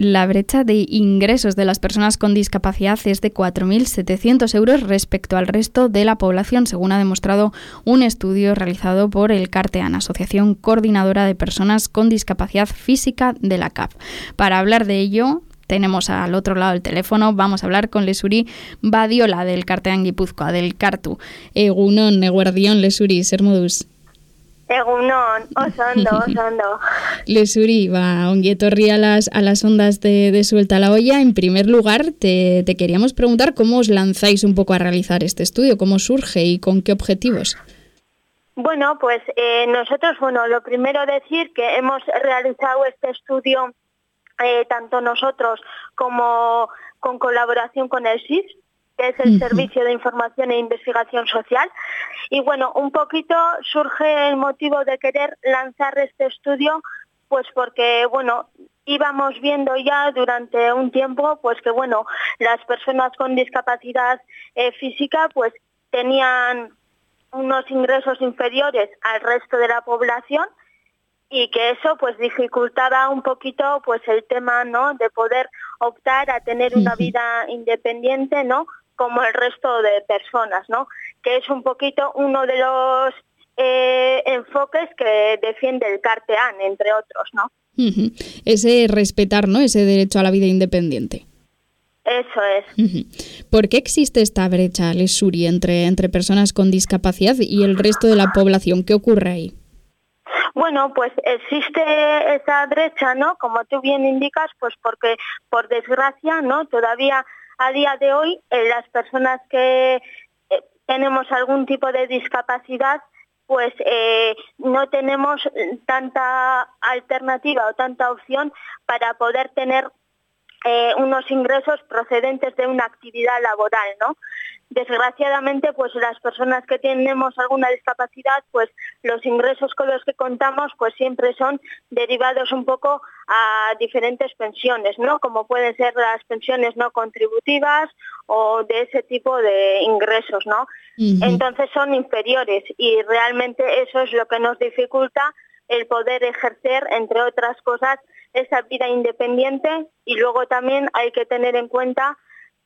la brecha de ingresos de las personas con discapacidad es de 4.700 euros respecto al resto de la población, según ha demostrado un estudio realizado por el CARTEAN, Asociación Coordinadora de Personas con Discapacidad Física de la CAP. Para hablar de ello, tenemos al otro lado del teléfono, vamos a hablar con Lesuri Badiola del Cartean Guipúzcoa, del Cartu. Egunon, Eguardión, Lesuri, Sermodus. Egunon, osondo, osondo. Lesuri, va, onguietorri a las, a las ondas de, de, Suelta la Olla. En primer lugar, te, te, queríamos preguntar cómo os lanzáis un poco a realizar este estudio, cómo surge y con qué objetivos. Bueno, pues eh, nosotros, bueno, lo primero decir que hemos realizado este estudio eh, tanto nosotros como con colaboración con el SIS, que es el Servicio de Información e Investigación Social. Y bueno, un poquito surge el motivo de querer lanzar este estudio, pues porque, bueno, íbamos viendo ya durante un tiempo, pues que, bueno, las personas con discapacidad eh, física, pues tenían unos ingresos inferiores al resto de la población y que eso pues dificultaba un poquito pues el tema no de poder optar a tener una vida independiente no como el resto de personas no que es un poquito uno de los eh, enfoques que defiende el Carteán entre otros no ese respetar no ese derecho a la vida independiente eso es. ¿Por qué existe esta brecha, Lesuri, entre, entre personas con discapacidad y el resto de la población? ¿Qué ocurre ahí? Bueno, pues existe esa brecha, ¿no? Como tú bien indicas, pues porque por desgracia, ¿no? Todavía a día de hoy eh, las personas que eh, tenemos algún tipo de discapacidad pues eh, no tenemos tanta alternativa o tanta opción para poder tener unos ingresos procedentes de una actividad laboral, ¿no? Desgraciadamente, pues las personas que tenemos alguna discapacidad, pues los ingresos con los que contamos, pues siempre son derivados un poco a diferentes pensiones, ¿no? Como pueden ser las pensiones no contributivas o de ese tipo de ingresos, ¿no? Entonces son inferiores y realmente eso es lo que nos dificulta el poder ejercer, entre otras cosas, esa vida independiente y luego también hay que tener en cuenta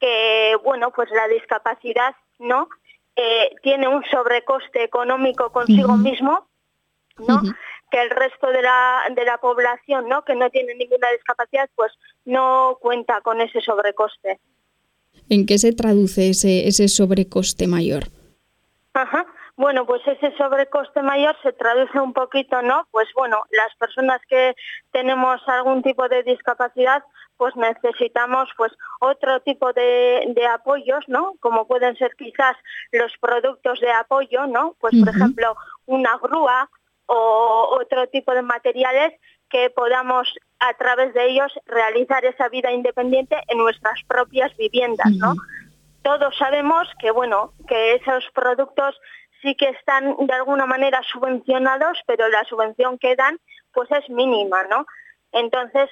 que, bueno, pues la discapacidad, ¿no? Eh, tiene un sobrecoste económico consigo mismo, ¿no? Que el resto de la, de la población, ¿no? Que no tiene ninguna discapacidad, pues no cuenta con ese sobrecoste. ¿En qué se traduce ese, ese sobrecoste mayor? Ajá. Bueno, pues ese sobrecoste mayor se traduce un poquito, ¿no? Pues bueno, las personas que tenemos algún tipo de discapacidad, pues necesitamos pues otro tipo de, de apoyos, ¿no? Como pueden ser quizás los productos de apoyo, ¿no? Pues por ejemplo, una grúa o otro tipo de materiales que podamos a través de ellos realizar esa vida independiente en nuestras propias viviendas, ¿no? Todos sabemos que bueno, que esos productos sí que están de alguna manera subvencionados, pero la subvención que dan pues es mínima, ¿no? Entonces,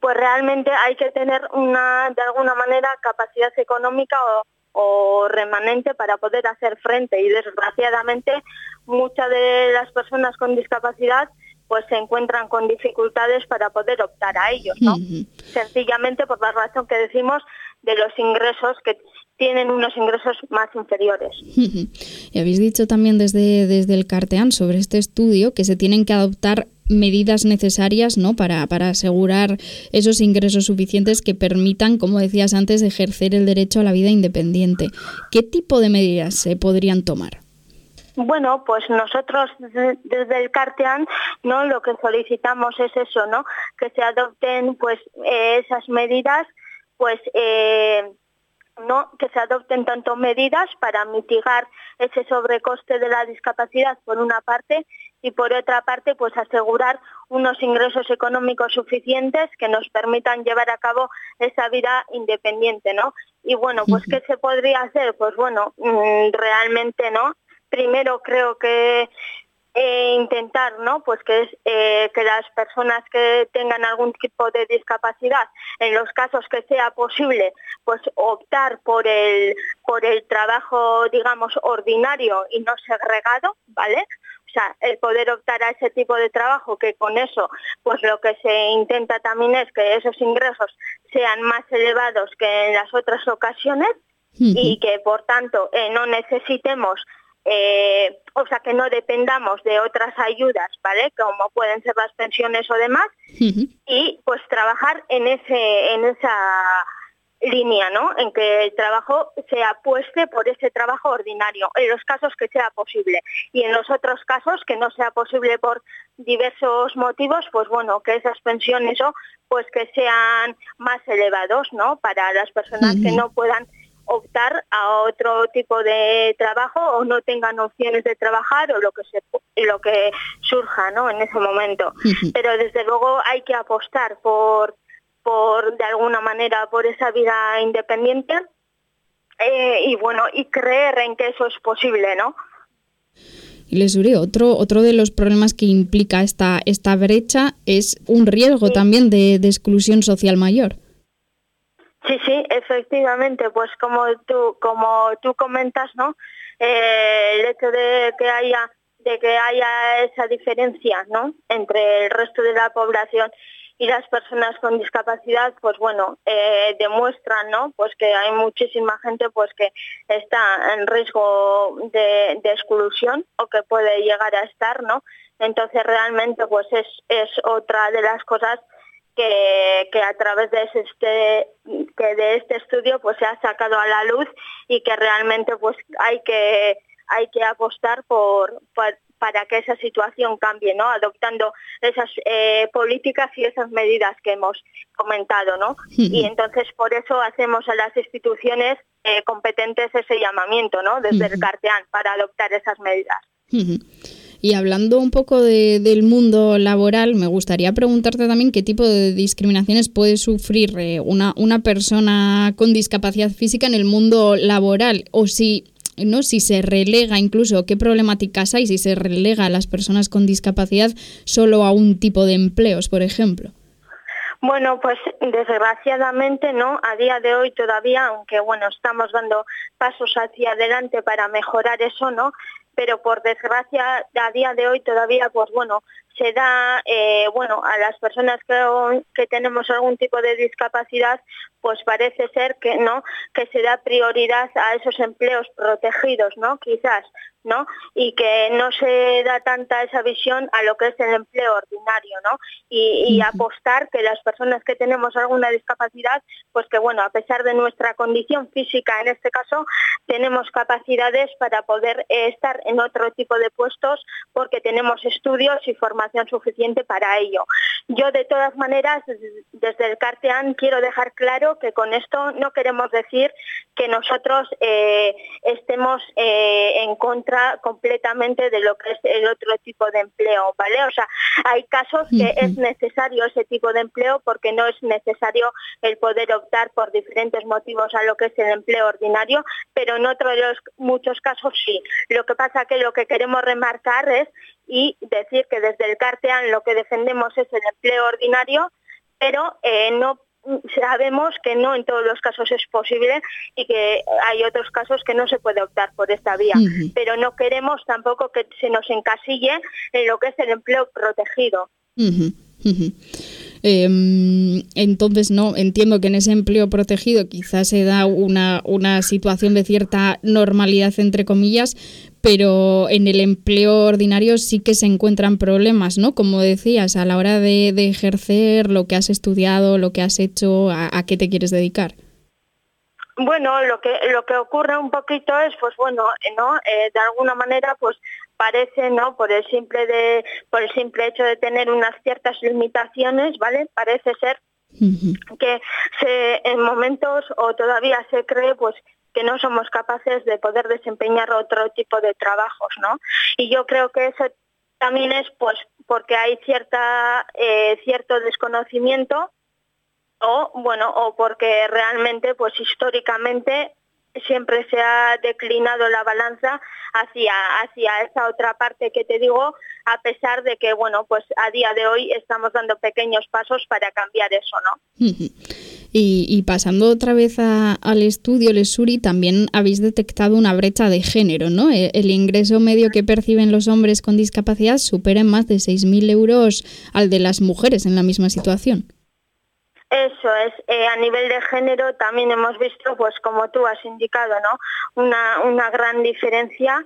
pues realmente hay que tener una, de alguna manera, capacidad económica o, o remanente para poder hacer frente y desgraciadamente muchas de las personas con discapacidad pues se encuentran con dificultades para poder optar a ellos, ¿no? Sencillamente por la razón que decimos de los ingresos que tienen unos ingresos más inferiores. y habéis dicho también desde, desde el Carteán sobre este estudio que se tienen que adoptar medidas necesarias ¿no? para, para asegurar esos ingresos suficientes que permitan, como decías antes, ejercer el derecho a la vida independiente. ¿Qué tipo de medidas se podrían tomar? Bueno, pues nosotros desde el Cartean, ¿no? Lo que solicitamos es eso, ¿no? Que se adopten, pues, eh, esas medidas, pues, eh, no que se adopten tanto medidas para mitigar ese sobrecoste de la discapacidad por una parte y por otra parte pues asegurar unos ingresos económicos suficientes que nos permitan llevar a cabo esa vida independiente, ¿no? Y bueno, pues ¿qué se podría hacer? Pues bueno, mm, realmente no. Primero creo que eh, intentar no pues que es eh, que las personas que tengan algún tipo de discapacidad en los casos que sea posible pues optar por el por el trabajo digamos ordinario y no segregado vale o sea, el poder optar a ese tipo de trabajo, que con eso, pues lo que se intenta también es que esos ingresos sean más elevados que en las otras ocasiones y que por tanto eh, no necesitemos eh, o sea, que no dependamos de otras ayudas, ¿vale? Como pueden ser las pensiones o demás, y pues trabajar en ese, en esa línea, ¿no? En que el trabajo se apueste por ese trabajo ordinario, en los casos que sea posible. Y en los otros casos que no sea posible por diversos motivos, pues bueno, que esas pensiones o pues que sean más elevados, ¿no? Para las personas que no puedan optar a otro tipo de trabajo o no tengan opciones de trabajar o lo que se lo que surja ¿no? en ese momento. Pero desde luego hay que apostar por, por de alguna manera por esa vida independiente eh, y bueno y creer en que eso es posible, ¿no? Y les diré, otro, otro de los problemas que implica esta, esta brecha es un riesgo también de, de exclusión social mayor. Sí, sí, efectivamente, pues como tú, como tú comentas, ¿no? Eh, el hecho de que haya de que haya esa diferencia, ¿no? Entre el resto de la población y las personas con discapacidad, pues bueno, eh, demuestran, ¿no? Pues que hay muchísima gente, pues que está en riesgo de, de exclusión o que puede llegar a estar, ¿no? Entonces realmente, pues es es otra de las cosas que, a través de este que de este estudio pues se ha sacado a la luz y que realmente pues hay que hay que apostar por, para que esa situación cambie, ¿no? Adoptando esas eh, políticas y esas medidas que hemos comentado, ¿no? Y entonces por eso hacemos a las instituciones eh, competentes ese llamamiento, ¿no? Desde el CARTEAN para adoptar esas medidas. Y hablando un poco del mundo laboral, me gustaría preguntarte también qué tipo de discriminaciones puede sufrir eh, una, una persona con discapacidad física en el mundo laboral o si ¿no? si se relega incluso, qué problemáticas hay si se relega a las personas con discapacidad solo a un tipo de empleos, por ejemplo. Bueno, pues desgraciadamente no, a día de hoy todavía, aunque bueno, estamos dando pasos hacia adelante para mejorar eso, ¿no? Pero por desgracia a día de hoy todavía pues bueno se da eh, bueno a las personas que, que, tenemos algún tipo de discapacidad pues parece ser que no que se da prioridad a esos empleos protegidos no quizás no y que no se da tanta esa visión a lo que es el empleo ordinario no y, apostar que las personas que tenemos alguna discapacidad pues que bueno a pesar de nuestra condición física en este caso tenemos capacidades para poder eh, estar en otro tipo de puestos porque tenemos estudios y formación suficiente para ello. Yo de todas maneras, desde el CARTEAN quiero dejar claro que con esto no queremos decir que nosotros eh, estemos eh, en contra completamente de lo que es el otro tipo de empleo, ¿vale? O sea, hay casos que es necesario ese tipo de empleo porque no es necesario el poder optar por diferentes motivos a lo que es el empleo ordinario, pero en otros de los muchos casos sí. Lo que pasa que lo que queremos remarcar es y decir que desde el CARTEAN lo que defendemos es el empleo ordinario, pero eh, no sabemos que no en todos los casos es posible y que hay otros casos que no se puede optar por esta vía. Pero no queremos tampoco que se nos encasille en lo que es el empleo protegido. Em, entonces, no, entiendo que en ese empleo protegido quizás se da una, una situación de cierta normalidad, entre comillas, pero en el empleo ordinario sí que se encuentran problemas, ¿no? Como decías, a la hora de, ejercer lo que has estudiado, lo que has hecho, a, qué te quieres dedicar. Bueno, lo que lo que ocurre un poquito es, pues bueno, no, eh, de alguna manera, pues parece, no, por el simple de, por el simple hecho de tener unas ciertas limitaciones, ¿vale? Parece ser que se, en momentos o todavía se cree, pues que no somos capaces de poder desempeñar otro tipo de trabajos, ¿no? Y yo creo que eso también es pues porque hay cierta eh, cierto desconocimiento o bueno o porque realmente pues históricamente siempre se ha declinado la balanza hacia hacia esa otra parte que te digo a pesar de que bueno pues a día de hoy estamos dando pequeños pasos para cambiar eso no Y, pasando otra vez al estudio, Lesuri, también habéis detectado una brecha de género, ¿no? E, el, ingreso medio que perciben los hombres con discapacidad supera en más de 6.000 euros al de las mujeres en la misma situación. Eso es, eh, a nivel de género también hemos visto, pues como tú has indicado, ¿no? Una gran diferencia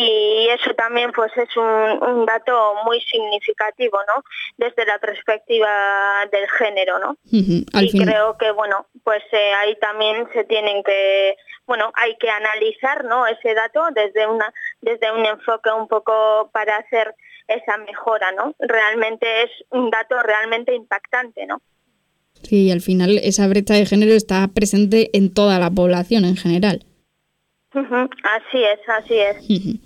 y eso también pues es un, dato muy significativo no desde la perspectiva del género no y creo que bueno pues eh, ahí también se tienen que bueno hay que analizar no ese dato desde una desde un enfoque un poco para hacer esa mejora no realmente es un dato realmente impactante no Sí, al final esa brecha de género está presente en toda la población en general. Así es, así es.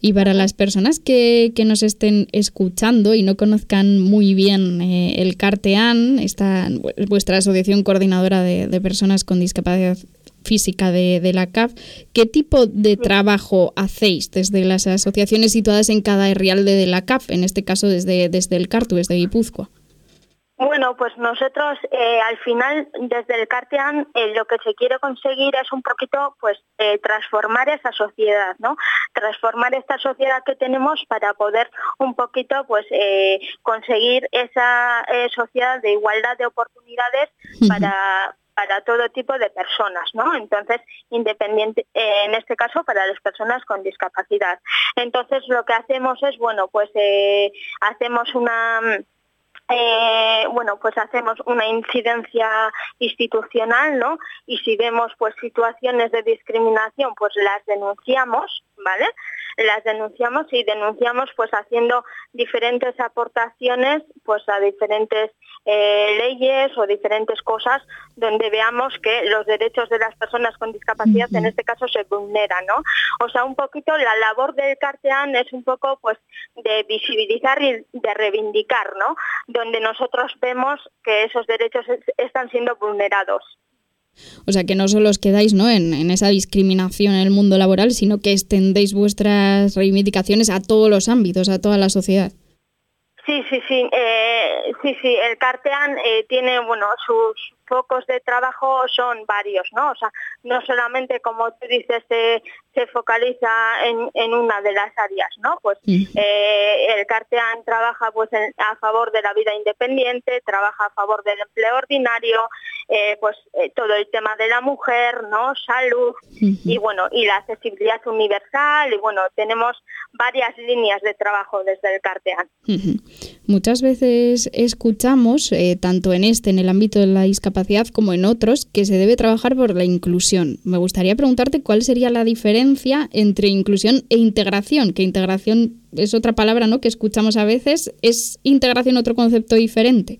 Y para las personas que, nos estén escuchando y no conozcan muy bien eh, el CARTEAN, esta, vuestra asociación coordinadora de, personas con discapacidad física de, la CAF, ¿qué tipo de trabajo hacéis desde las asociaciones situadas en cada herrialde de la CAF, en este caso desde, desde el CARTU, desde Guipúzcoa? Bueno, pues nosotros eh, al final desde el Cartean eh, lo que se quiere conseguir es un poquito pues eh, transformar esa sociedad, ¿no? Transformar esta sociedad que tenemos para poder un poquito pues conseguir esa sociedad de igualdad de oportunidades para para todo tipo de personas, ¿no? Entonces, independiente, en este caso para las personas con discapacidad. Entonces, lo que hacemos es, bueno, pues hacemos una eh, bueno, pues hacemos una incidencia institucional, ¿no? Y si vemos pues situaciones de discriminación, pues las denunciamos, ¿vale? Las denunciamos y denunciamos pues haciendo diferentes aportaciones pues a diferentes eh, leyes o diferentes cosas donde veamos que los derechos de las personas con discapacidad en este caso se vulneran, ¿no? O sea, un poquito la labor del Cartean es un poco pues de visibilizar y de reivindicar, ¿no? Donde nosotros vemos que esos derechos están siendo vulnerados. O sea, que no solo os quedáis ¿no? En, en, esa discriminación en el mundo laboral, sino que extendéis vuestras reivindicaciones a todos los ámbitos, a toda la sociedad. Sí, sí, sí. Eh, sí, sí. El Cartean eh, tiene, bueno, sus focos de trabajo son varios, ¿no? O sea, no solamente, como tú dices, se, se focaliza en, en, una de las áreas, ¿no? Pues eh, el Cartean trabaja pues a favor de la vida independiente, trabaja a favor del empleo ordinario, eh, pues eh, todo el tema de la mujer, ¿no? Salud y bueno, y la accesibilidad universal y bueno, tenemos varias líneas de trabajo desde el Cartean. Muchas veces escuchamos, eh, tanto en este, en el ámbito de la discapacidad, como en otros, que se debe trabajar por la inclusión. Me gustaría preguntarte cuál sería la diferencia entre inclusión e integración, que integración es otra palabra ¿no? que escuchamos a veces, ¿es integración otro concepto diferente?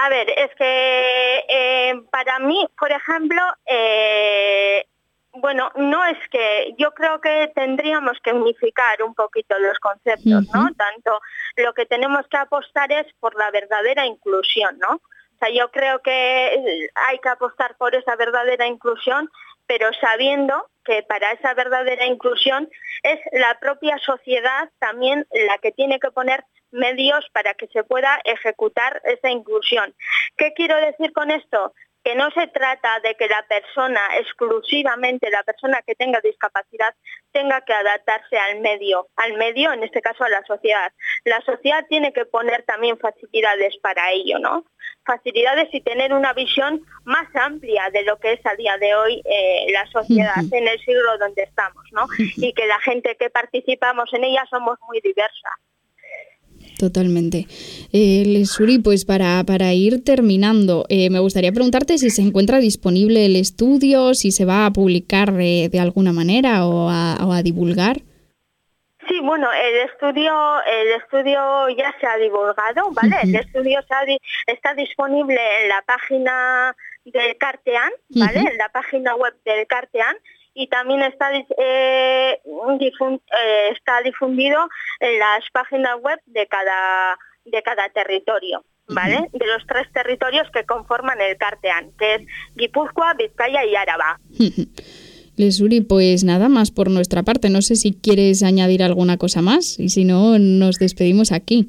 A ver, es que eh, para mí, por ejemplo, eh, bueno, no es que yo creo que tendríamos que unificar un poquito los conceptos, ¿no? Tanto lo que tenemos que apostar es por la verdadera inclusión, ¿no? O sea, yo creo que hay que apostar por esa verdadera inclusión, pero sabiendo que para esa verdadera inclusión es la propia sociedad también la que tiene que poner medios para que se pueda ejecutar esa inclusión. ¿Qué quiero decir con esto? Que no se trata de que la persona, exclusivamente la persona que tenga discapacidad, tenga que adaptarse al medio, al medio, en este caso a la sociedad. La sociedad tiene que poner también facilidades para ello, ¿no? Facilidades y tener una visión más amplia de lo que es a día de hoy eh, la sociedad en el siglo donde estamos, ¿no? Y que la gente que participamos en ella somos muy diversa. Totalmente. Eh, Lesuri, pues para, para ir terminando, eh, me gustaría preguntarte si se encuentra disponible el estudio, si se va a publicar de, alguna manera o a, divulgar. Sí, bueno, el estudio, el estudio ya se ha divulgado, ¿vale? El estudio está disponible en la página del Cartean, ¿vale? En la página web del Cartean y también está, eh, eh, está difundido en las páginas web de cada, de cada territorio. ¿Vale? De los tres territorios que conforman el Carteán, que es Guipúzcoa, Vizcaya y Áraba. Lesuri, pues nada más por nuestra parte. No sé si quieres añadir alguna cosa más y si no, nos despedimos aquí.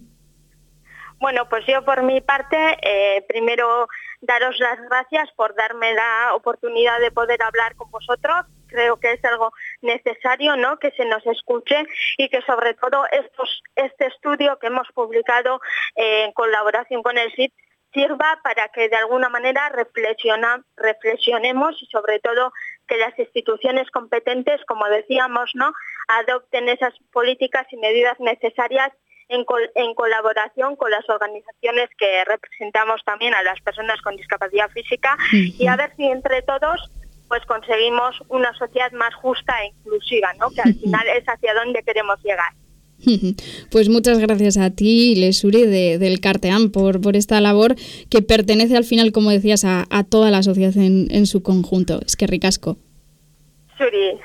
Bueno, pues yo por mi parte, eh, primero daros las gracias por darme la oportunidad de poder hablar con vosotros. Creo que es algo necesario, ¿no? Que se nos escuche y que sobre todo estos, este estudio que hemos publicado eh, en colaboración con el CIT sirva para que de alguna manera reflexiona, reflexionemos y sobre todo que las instituciones competentes, como decíamos, ¿no? adopten esas políticas y medidas necesarias en, en, colaboración con las organizaciones que representamos también a las personas con discapacidad física y a ver si entre todos pues conseguimos una sociedad más justa e inclusiva, ¿no? que al final es hacia donde queremos llegar. Pues muchas gracias a ti, Lesuri, de, del Carteam, por, por esta labor que pertenece al final, como decías, a, a toda la sociedad en, en su conjunto. Es que ricasco. Suri.